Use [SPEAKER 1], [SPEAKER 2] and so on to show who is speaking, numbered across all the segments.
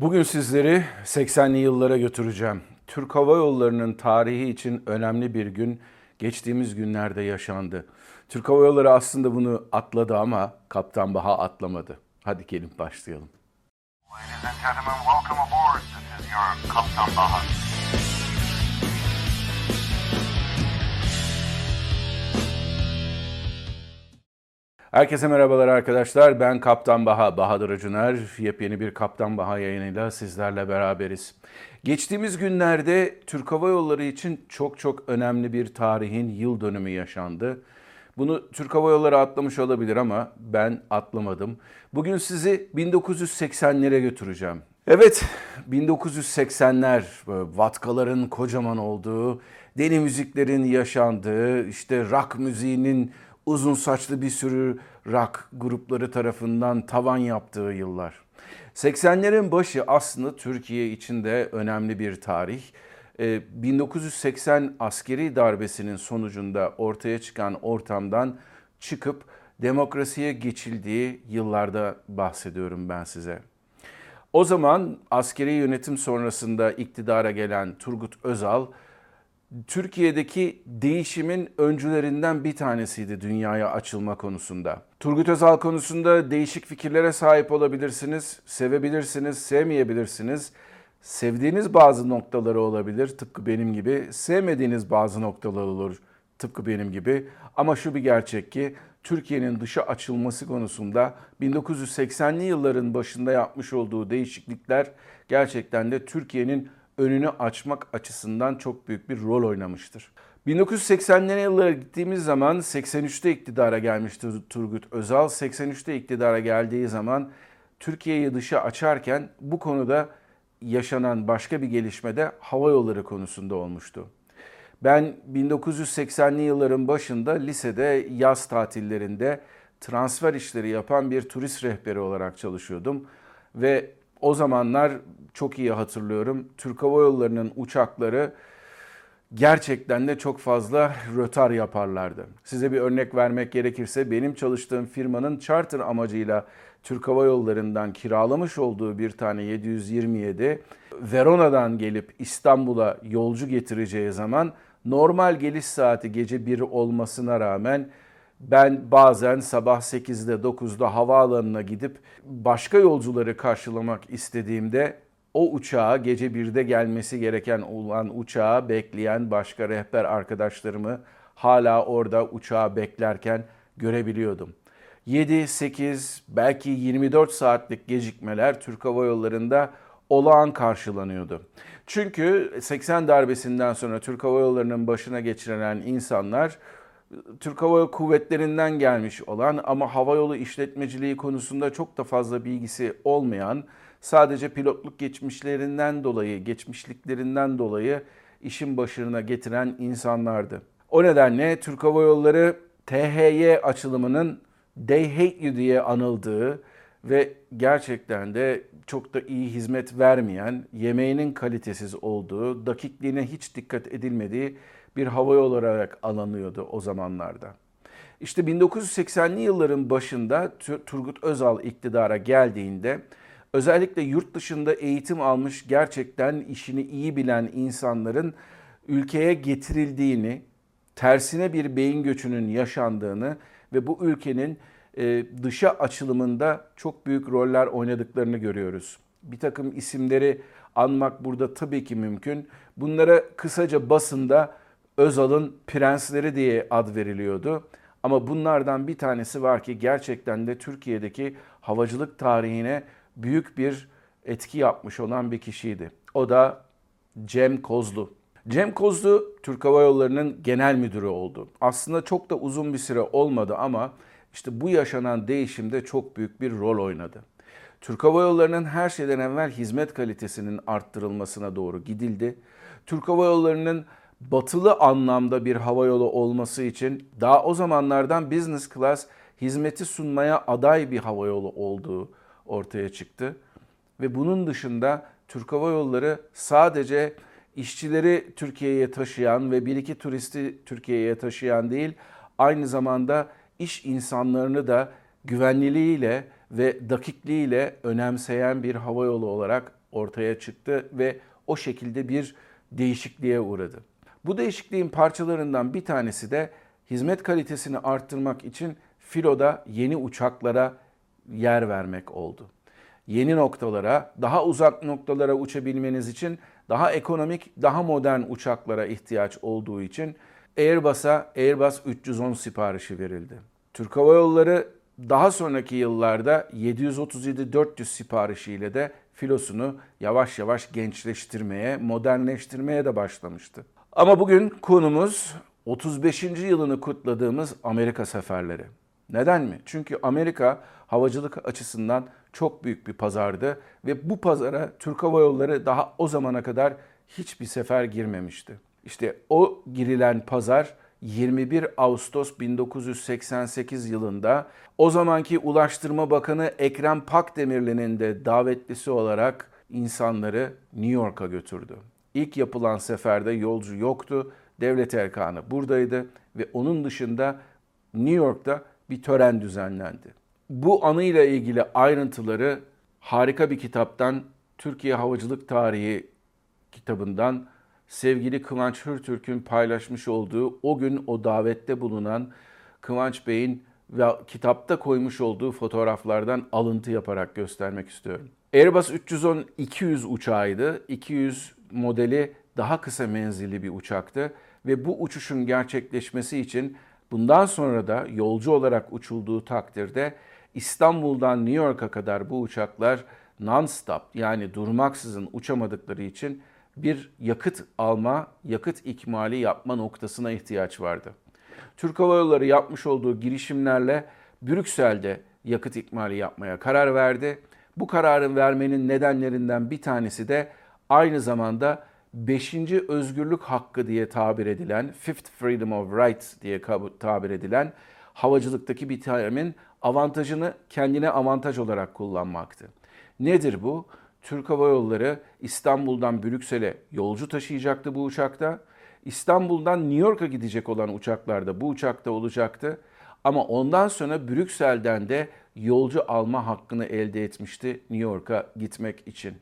[SPEAKER 1] Bugün sizleri 80'li yıllara götüreceğim. Türk Hava Yolları'nın tarihi için önemli bir gün geçtiğimiz günlerde yaşandı. Türk Hava Yolları aslında bunu atladı ama Kaptan Baha atlamadı. Hadi gelin başlayalım. Ladies and gentlemen, welcome aboard. This is your Kaptan Baha. Herkese merhabalar arkadaşlar. Ben Kaptan Baha, Bahadır Acuner. Yepyeni bir Kaptan Baha yayınıyla sizlerle beraberiz. Geçtiğimiz günlerde Türk Hava Yolları için çok çok önemli bir tarihin yıl dönümü yaşandı. Bunu Türk Hava Yolları atlamış olabilir ama ben atlamadım. Bugün sizi 1980'lere götüreceğim. Evet, 1980'ler vatkaların kocaman olduğu, deli müziklerin yaşandığı, işte rock müziğinin uzun saçlı bir sürü rock grupları tarafından tavan yaptığı yıllar. 80'lerin başı aslında Türkiye için de önemli bir tarih. 1980 ee, askeri darbesinin sonucunda ortaya çıkan ortamdan çıkıp demokrasiye geçildiği yıllarda bahsediyorum ben size. O zaman askeri yönetim sonrasında iktidara gelen Turgut Özal Türkiye'deki değişimin öncülerinden bir tanesiydi dünyaya açılma konusunda. Turgut Özal konusunda değişik fikirlere sahip olabilirsiniz, sevebilirsiniz, sevmeyebilirsiniz. Sevdiğiniz bazı noktaları olabilir tıpkı benim gibi, sevmediğiniz bazı noktaları olur tıpkı benim gibi. Ama şu bir gerçek ki Türkiye'nin dışa açılması konusunda 1980'li yılların başında yapmış olduğu değişiklikler gerçekten de Türkiye'nin önünü açmak açısından çok büyük bir rol oynamıştır. 1980'li yıllara gittiğimiz zaman 83'te iktidara gelmişti Turgut Özal. 83'te iktidara geldiği zaman Türkiye'yi dışa açarken bu konuda yaşanan başka bir gelişme de hava yolları konusunda olmuştu. Ben 1980'li yılların başında lisede yaz tatillerinde transfer işleri yapan bir turist rehberi olarak çalışıyordum ve o zamanlar çok iyi hatırlıyorum. Türk Hava Yolları'nın uçakları gerçekten de çok fazla rötar yaparlardı. Size bir örnek vermek gerekirse benim çalıştığım firmanın charter amacıyla Türk Hava Yolları'ndan kiralamış olduğu bir tane 727 Verona'dan gelip İstanbul'a yolcu getireceği zaman normal geliş saati gece 1 olmasına rağmen ben bazen sabah 8'de 9'da havaalanına gidip başka yolcuları karşılamak istediğimde o uçağa gece 1'de gelmesi gereken olan uçağa bekleyen başka rehber arkadaşlarımı hala orada uçağı beklerken görebiliyordum. 7, 8, belki 24 saatlik gecikmeler Türk Hava Yolları'nda olağan karşılanıyordu. Çünkü 80 darbesinden sonra Türk Hava Yolları'nın başına geçirilen insanlar Türk Hava Kuvvetleri'nden gelmiş olan ama havayolu işletmeciliği konusunda çok da fazla bilgisi olmayan, sadece pilotluk geçmişlerinden dolayı, geçmişliklerinden dolayı işin başına getiren insanlardı. O nedenle Türk Hava Yolları THY açılımının They Hate You diye anıldığı ve gerçekten de çok da iyi hizmet vermeyen, yemeğinin kalitesiz olduğu, dakikliğine hiç dikkat edilmediği bir hava yolu olarak alanıyordu o zamanlarda. İşte 1980'li yılların başında Turgut Özal iktidara geldiğinde özellikle yurt dışında eğitim almış gerçekten işini iyi bilen insanların ülkeye getirildiğini, tersine bir beyin göçünün yaşandığını ve bu ülkenin e, dışa açılımında çok büyük roller oynadıklarını görüyoruz. Bir takım isimleri anmak burada tabii ki mümkün. Bunlara kısaca basında Özal'ın prensleri diye ad veriliyordu. Ama bunlardan bir tanesi var ki gerçekten de Türkiye'deki havacılık tarihine büyük bir etki yapmış olan bir kişiydi. O da Cem Kozlu. Cem Kozlu Türk Hava Yolları'nın genel müdürü oldu. Aslında çok da uzun bir süre olmadı ama işte bu yaşanan değişimde çok büyük bir rol oynadı. Türk Hava Yolları'nın her şeyden evvel hizmet kalitesinin arttırılmasına doğru gidildi. Türk Hava Yolları'nın batılı anlamda bir hava yolu olması için daha o zamanlardan business class hizmeti sunmaya aday bir hava yolu olduğu ortaya çıktı. Ve bunun dışında Türk Hava Yolları sadece işçileri Türkiye'ye taşıyan ve bir iki turisti Türkiye'ye taşıyan değil, aynı zamanda iş insanlarını da güvenliliğiyle ve dakikliğiyle önemseyen bir hava yolu olarak ortaya çıktı ve o şekilde bir değişikliğe uğradı. Bu değişikliğin parçalarından bir tanesi de hizmet kalitesini arttırmak için filoda yeni uçaklara yer vermek oldu. Yeni noktalara, daha uzak noktalara uçabilmeniz için daha ekonomik, daha modern uçaklara ihtiyaç olduğu için Airbus'a Airbus 310 siparişi verildi. Türk Hava Yolları daha sonraki yıllarda 737-400 siparişiyle de filosunu yavaş yavaş gençleştirmeye, modernleştirmeye de başlamıştı. Ama bugün konumuz 35. yılını kutladığımız Amerika seferleri. Neden mi? Çünkü Amerika havacılık açısından çok büyük bir pazardı ve bu pazara Türk Hava Yolları daha o zamana kadar hiçbir sefer girmemişti. İşte o girilen pazar 21 Ağustos 1988 yılında o zamanki Ulaştırma Bakanı Ekrem Pakdemirli'nin de davetlisi olarak insanları New York'a götürdü. İlk yapılan seferde yolcu yoktu. Devlet erkanı buradaydı ve onun dışında New York'ta bir tören düzenlendi. Bu anıyla ilgili ayrıntıları harika bir kitaptan Türkiye Havacılık Tarihi kitabından sevgili Kıvanç Hürtürk'ün paylaşmış olduğu o gün o davette bulunan Kıvanç Bey'in ve kitapta koymuş olduğu fotoğraflardan alıntı yaparak göstermek istiyorum. Airbus 310-200 uçağıydı. 200 modeli daha kısa menzilli bir uçaktı ve bu uçuşun gerçekleşmesi için bundan sonra da yolcu olarak uçulduğu takdirde İstanbul'dan New York'a kadar bu uçaklar non-stop yani durmaksızın uçamadıkları için bir yakıt alma, yakıt ikmali yapma noktasına ihtiyaç vardı. Türk Hava Yolları yapmış olduğu girişimlerle Brüksel'de yakıt ikmali yapmaya karar verdi. Bu kararın vermenin nedenlerinden bir tanesi de aynı zamanda 5. özgürlük hakkı diye tabir edilen, Fifth Freedom of Rights diye tabir edilen havacılıktaki bir terimin avantajını kendine avantaj olarak kullanmaktı. Nedir bu? Türk Hava Yolları İstanbul'dan Brüksel'e yolcu taşıyacaktı bu uçakta. İstanbul'dan New York'a gidecek olan uçaklar da bu uçakta olacaktı. Ama ondan sonra Brüksel'den de yolcu alma hakkını elde etmişti New York'a gitmek için.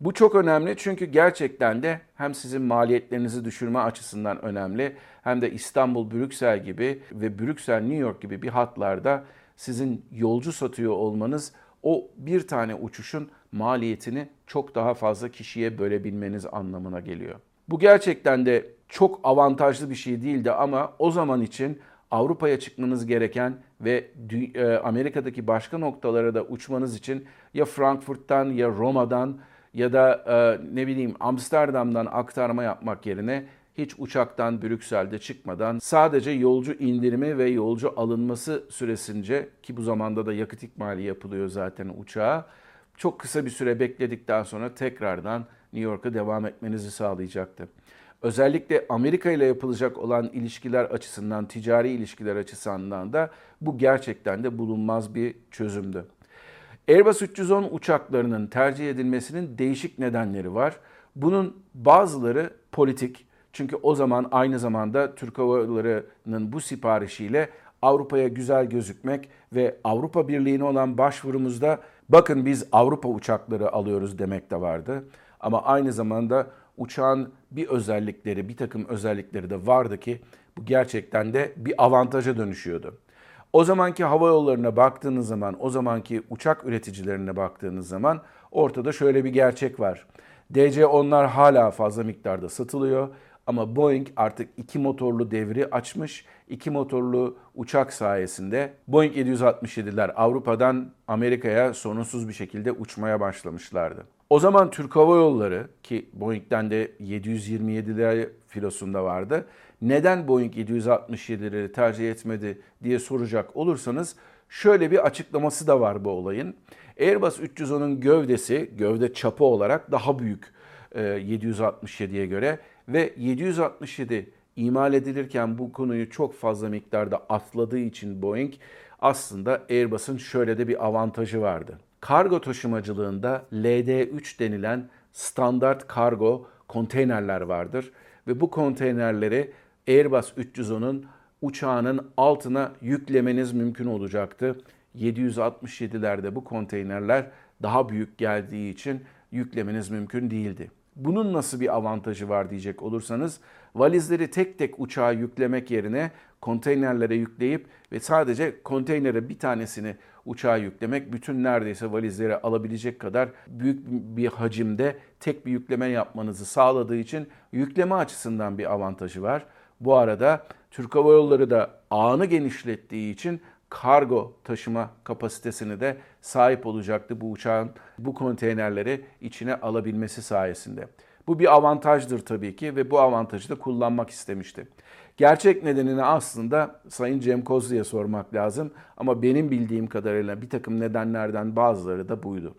[SPEAKER 1] Bu çok önemli çünkü gerçekten de hem sizin maliyetlerinizi düşürme açısından önemli hem de İstanbul, Brüksel gibi ve Brüksel, New York gibi bir hatlarda sizin yolcu satıyor olmanız o bir tane uçuşun maliyetini çok daha fazla kişiye bölebilmeniz anlamına geliyor. Bu gerçekten de çok avantajlı bir şey değildi ama o zaman için Avrupa'ya çıkmanız gereken ve e, Amerika'daki başka noktalara da uçmanız için ya Frankfurt'tan ya Roma'dan ya da e, ne bileyim Amsterdam'dan aktarma yapmak yerine hiç uçaktan Brüksel'de çıkmadan sadece yolcu indirimi ve yolcu alınması süresince ki bu zamanda da yakıt ikmali yapılıyor zaten uçağa çok kısa bir süre bekledikten sonra tekrardan New York'a devam etmenizi sağlayacaktı. Özellikle Amerika ile yapılacak olan ilişkiler açısından, ticari ilişkiler açısından da bu gerçekten de bulunmaz bir çözümdü. Airbus 310 uçaklarının tercih edilmesinin değişik nedenleri var. Bunun bazıları politik. Çünkü o zaman aynı zamanda Türk Hava Yolları'nın bu siparişiyle Avrupa'ya güzel gözükmek ve Avrupa Birliği'ne olan başvurumuzda bakın biz Avrupa uçakları alıyoruz demek de vardı. Ama aynı zamanda uçağın bir özellikleri, bir takım özellikleri de vardı ki bu gerçekten de bir avantaja dönüşüyordu. O zamanki hava yollarına baktığınız zaman, o zamanki uçak üreticilerine baktığınız zaman ortada şöyle bir gerçek var. DC-10'lar hala fazla miktarda satılıyor ama Boeing artık iki motorlu devri açmış. İki motorlu uçak sayesinde Boeing 767'ler Avrupa'dan Amerika'ya sorunsuz bir şekilde uçmaya başlamışlardı. O zaman Türk Hava Yolları ki Boeing'den de 727'ler filosunda vardı. Neden Boeing 767'leri tercih etmedi diye soracak olursanız şöyle bir açıklaması da var bu olayın. Airbus 310'un gövdesi, gövde çapı olarak daha büyük 767'ye e, göre ve 767 imal edilirken bu konuyu çok fazla miktarda atladığı için Boeing aslında Airbus'un şöyle de bir avantajı vardı. Kargo taşımacılığında LD3 denilen standart kargo konteynerler vardır ve bu konteynerleri Airbus 310'un uçağının altına yüklemeniz mümkün olacaktı. 767'lerde bu konteynerler daha büyük geldiği için yüklemeniz mümkün değildi. Bunun nasıl bir avantajı var diyecek olursanız valizleri tek tek uçağa yüklemek yerine konteynerlere yükleyip ve sadece konteynere bir tanesini uçağa yüklemek bütün neredeyse valizleri alabilecek kadar büyük bir hacimde tek bir yükleme yapmanızı sağladığı için yükleme açısından bir avantajı var. Bu arada Türk Hava Yolları da ağını genişlettiği için kargo taşıma kapasitesini de sahip olacaktı bu uçağın bu konteynerleri içine alabilmesi sayesinde. Bu bir avantajdır tabii ki ve bu avantajı da kullanmak istemişti. Gerçek nedenini aslında Sayın Cem Kozlu'ya sormak lazım ama benim bildiğim kadarıyla bir takım nedenlerden bazıları da buydu.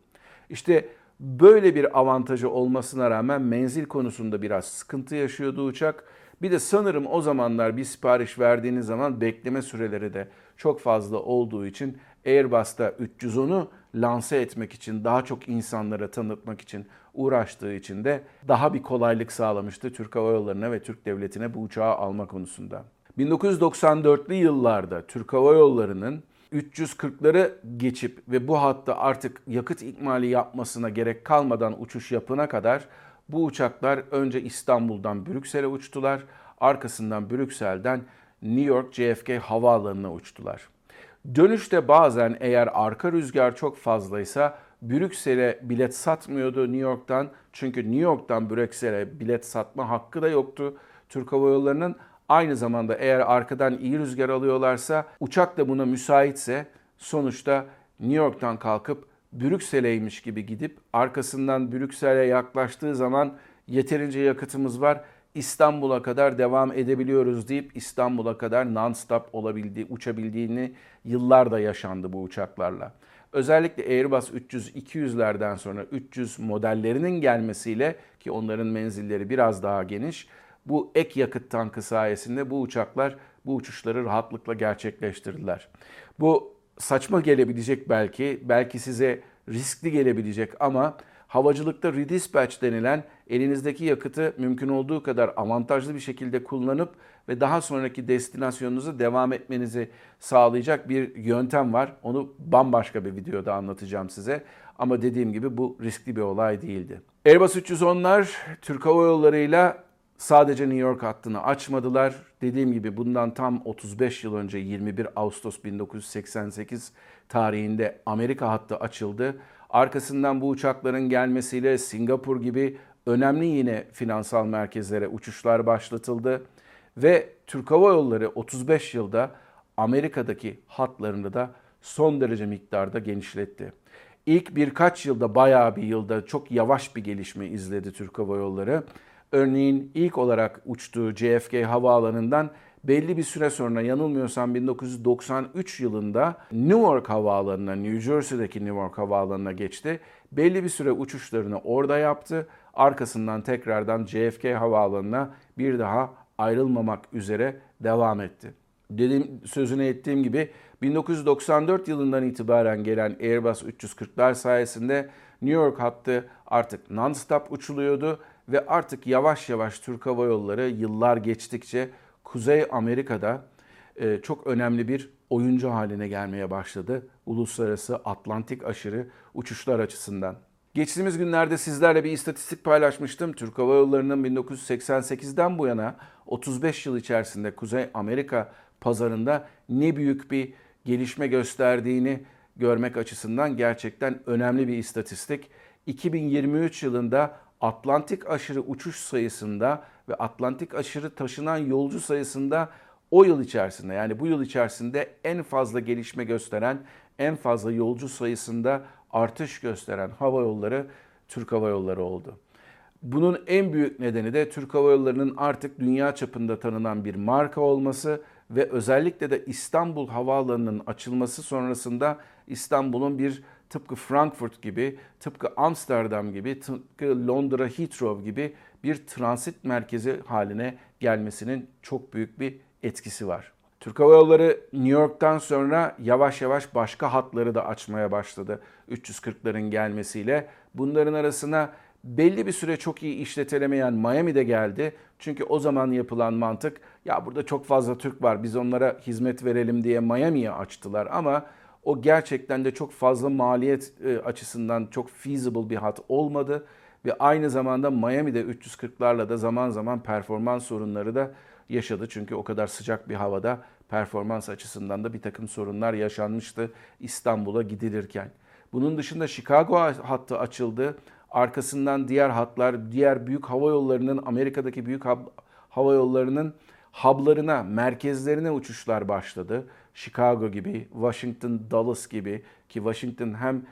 [SPEAKER 1] İşte böyle bir avantajı olmasına rağmen menzil konusunda biraz sıkıntı yaşıyordu uçak. Bir de sanırım o zamanlar bir sipariş verdiğiniz zaman bekleme süreleri de çok fazla olduğu için Airbus'ta 310'u lanse etmek için, daha çok insanlara tanıtmak için uğraştığı için de daha bir kolaylık sağlamıştı Türk Hava Yolları'na ve Türk Devleti'ne bu uçağı alma konusunda. 1994'lü yıllarda Türk Hava Yolları'nın 340'ları geçip ve bu hatta artık yakıt ikmali yapmasına gerek kalmadan uçuş yapına kadar bu uçaklar önce İstanbul'dan Brüksel'e uçtular. Arkasından Brüksel'den New York JFK havaalanına uçtular. Dönüşte bazen eğer arka rüzgar çok fazlaysa Brüksel'e bilet satmıyordu New York'tan. Çünkü New York'tan Brüksel'e bilet satma hakkı da yoktu Türk Hava Yolları'nın. Aynı zamanda eğer arkadan iyi rüzgar alıyorlarsa, uçak da buna müsaitse sonuçta New York'tan kalkıp Brüksel'eymiş gibi gidip arkasından Brüksel'e yaklaştığı zaman yeterince yakıtımız var. İstanbul'a kadar devam edebiliyoruz deyip İstanbul'a kadar non-stop olabildiği, uçabildiğini yıllarda yaşandı bu uçaklarla. Özellikle Airbus 300-200'lerden sonra 300 modellerinin gelmesiyle ki onların menzilleri biraz daha geniş, bu ek yakıt tankı sayesinde bu uçaklar bu uçuşları rahatlıkla gerçekleştirdiler. Bu saçma gelebilecek belki, belki size riskli gelebilecek ama havacılıkta redispatch denilen elinizdeki yakıtı mümkün olduğu kadar avantajlı bir şekilde kullanıp ve daha sonraki destinasyonunuza devam etmenizi sağlayacak bir yöntem var. Onu bambaşka bir videoda anlatacağım size. Ama dediğim gibi bu riskli bir olay değildi. Airbus 310'lar Türk Hava Yolları'yla sadece New York hattını açmadılar. Dediğim gibi bundan tam 35 yıl önce 21 Ağustos 1988 tarihinde Amerika hattı açıldı. Arkasından bu uçakların gelmesiyle Singapur gibi önemli yine finansal merkezlere uçuşlar başlatıldı ve Türk Hava Yolları 35 yılda Amerika'daki hatlarını da son derece miktarda genişletti. İlk birkaç yılda bayağı bir yılda çok yavaş bir gelişme izledi Türk Hava Yolları. Örneğin ilk olarak uçtuğu JFK havaalanından belli bir süre sonra yanılmıyorsam 1993 yılında New York Havaalanı'na, New Jersey'deki New York Havaalanı'na geçti. Belli bir süre uçuşlarını orada yaptı. Arkasından tekrardan JFK Havaalanı'na bir daha ayrılmamak üzere devam etti. Dediğim, sözünü ettiğim gibi 1994 yılından itibaren gelen Airbus 340'lar sayesinde New York hattı artık non-stop uçuluyordu ve artık yavaş yavaş Türk Hava Yolları yıllar geçtikçe Kuzey Amerika'da e, çok önemli bir oyuncu haline gelmeye başladı. Uluslararası Atlantik aşırı uçuşlar açısından. Geçtiğimiz günlerde sizlerle bir istatistik paylaşmıştım. Türk Hava Yolları'nın 1988'den bu yana 35 yıl içerisinde Kuzey Amerika pazarında ne büyük bir gelişme gösterdiğini görmek açısından gerçekten önemli bir istatistik. 2023 yılında Atlantik aşırı uçuş sayısında ve Atlantik aşırı taşınan yolcu sayısında o yıl içerisinde yani bu yıl içerisinde en fazla gelişme gösteren, en fazla yolcu sayısında artış gösteren hava yolları Türk Hava Yolları oldu. Bunun en büyük nedeni de Türk Hava Yolları'nın artık dünya çapında tanınan bir marka olması ve özellikle de İstanbul Havaalanı'nın açılması sonrasında İstanbul'un bir tıpkı Frankfurt gibi, tıpkı Amsterdam gibi, tıpkı Londra Heathrow gibi bir transit merkezi haline gelmesinin çok büyük bir etkisi var. Türk Hava Yolları New York'tan sonra yavaş yavaş başka hatları da açmaya başladı 340'ların gelmesiyle. Bunların arasına belli bir süre çok iyi işletilemeyen Miami de geldi. Çünkü o zaman yapılan mantık ya burada çok fazla Türk var biz onlara hizmet verelim diye Miami'yi açtılar ama O gerçekten de çok fazla maliyet e, açısından çok feasible bir hat olmadı. Ve aynı zamanda Miami'de 340'larla da zaman zaman performans sorunları da yaşadı. Çünkü o kadar sıcak bir havada performans açısından da bir takım sorunlar yaşanmıştı İstanbul'a gidilirken. Bunun dışında Chicago hattı açıldı. Arkasından diğer hatlar, diğer büyük hava yollarının, Amerika'daki büyük hava yollarının hublarına, merkezlerine uçuşlar başladı. Chicago gibi, Washington, Dallas gibi ki Washington hem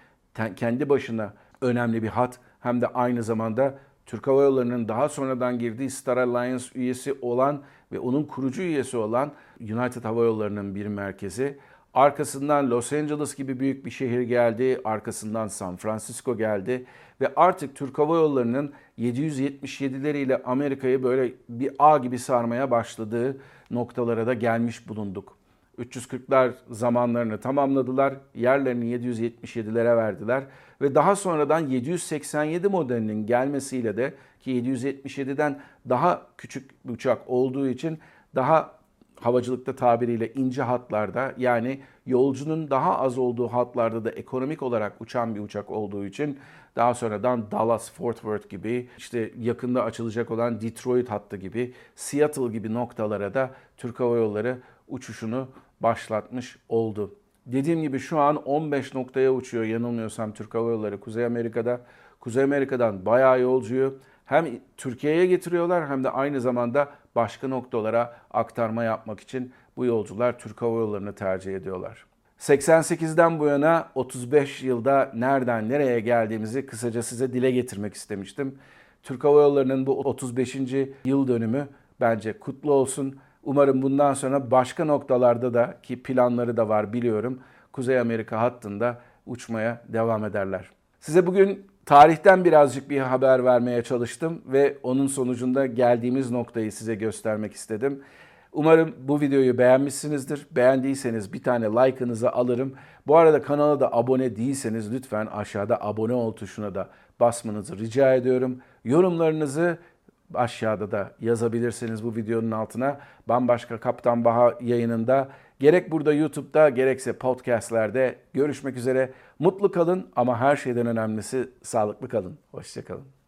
[SPEAKER 1] kendi başına önemli bir hat hem de aynı zamanda Türk Hava Yolları'nın daha sonradan girdiği Star Alliance üyesi olan ve onun kurucu üyesi olan United Hava Yolları'nın bir merkezi. Arkasından Los Angeles gibi büyük bir şehir geldi. Arkasından San Francisco geldi. Ve artık Türk Hava Yolları'nın 777'leriyle Amerika'yı böyle bir ağ gibi sarmaya başladığı noktalara da gelmiş bulunduk. 340'lar zamanlarını tamamladılar. Yerlerini 777'lere verdiler. Ve daha sonradan 787 modelinin gelmesiyle de ki 777'den daha küçük bir uçak olduğu için daha havacılıkta tabiriyle ince hatlarda yani yolcunun daha az olduğu hatlarda da ekonomik olarak uçan bir uçak olduğu için daha sonradan Dallas, Fort Worth gibi işte yakında açılacak olan Detroit hattı gibi Seattle gibi noktalara da Türk Hava Yolları uçuşunu başlatmış oldu. Dediğim gibi şu an 15 noktaya uçuyor yanılmıyorsam Türk Hava Yolları Kuzey Amerika'da. Kuzey Amerika'dan bayağı yolcuyu hem Türkiye'ye getiriyorlar hem de aynı zamanda başka noktalara aktarma yapmak için bu yolcular Türk Hava Yolları'nı tercih ediyorlar. 88'den bu yana 35 yılda nereden nereye geldiğimizi kısaca size dile getirmek istemiştim. Türk Hava Yolları'nın bu 35. yıl dönümü bence kutlu olsun. Umarım bundan sonra başka noktalarda da ki planları da var biliyorum. Kuzey Amerika hattında uçmaya devam ederler. Size bugün tarihten birazcık bir haber vermeye çalıştım ve onun sonucunda geldiğimiz noktayı size göstermek istedim. Umarım bu videoyu beğenmişsinizdir. Beğendiyseniz bir tane like'ınızı alırım. Bu arada kanala da abone değilseniz lütfen aşağıda abone ol tuşuna da basmanızı rica ediyorum. Yorumlarınızı aşağıda da yazabilirsiniz bu videonun altına. Bambaşka Kaptan Baha yayınında gerek burada YouTube'da gerekse podcastlerde görüşmek üzere. Mutlu kalın ama her şeyden önemlisi sağlıklı kalın. Hoşçakalın.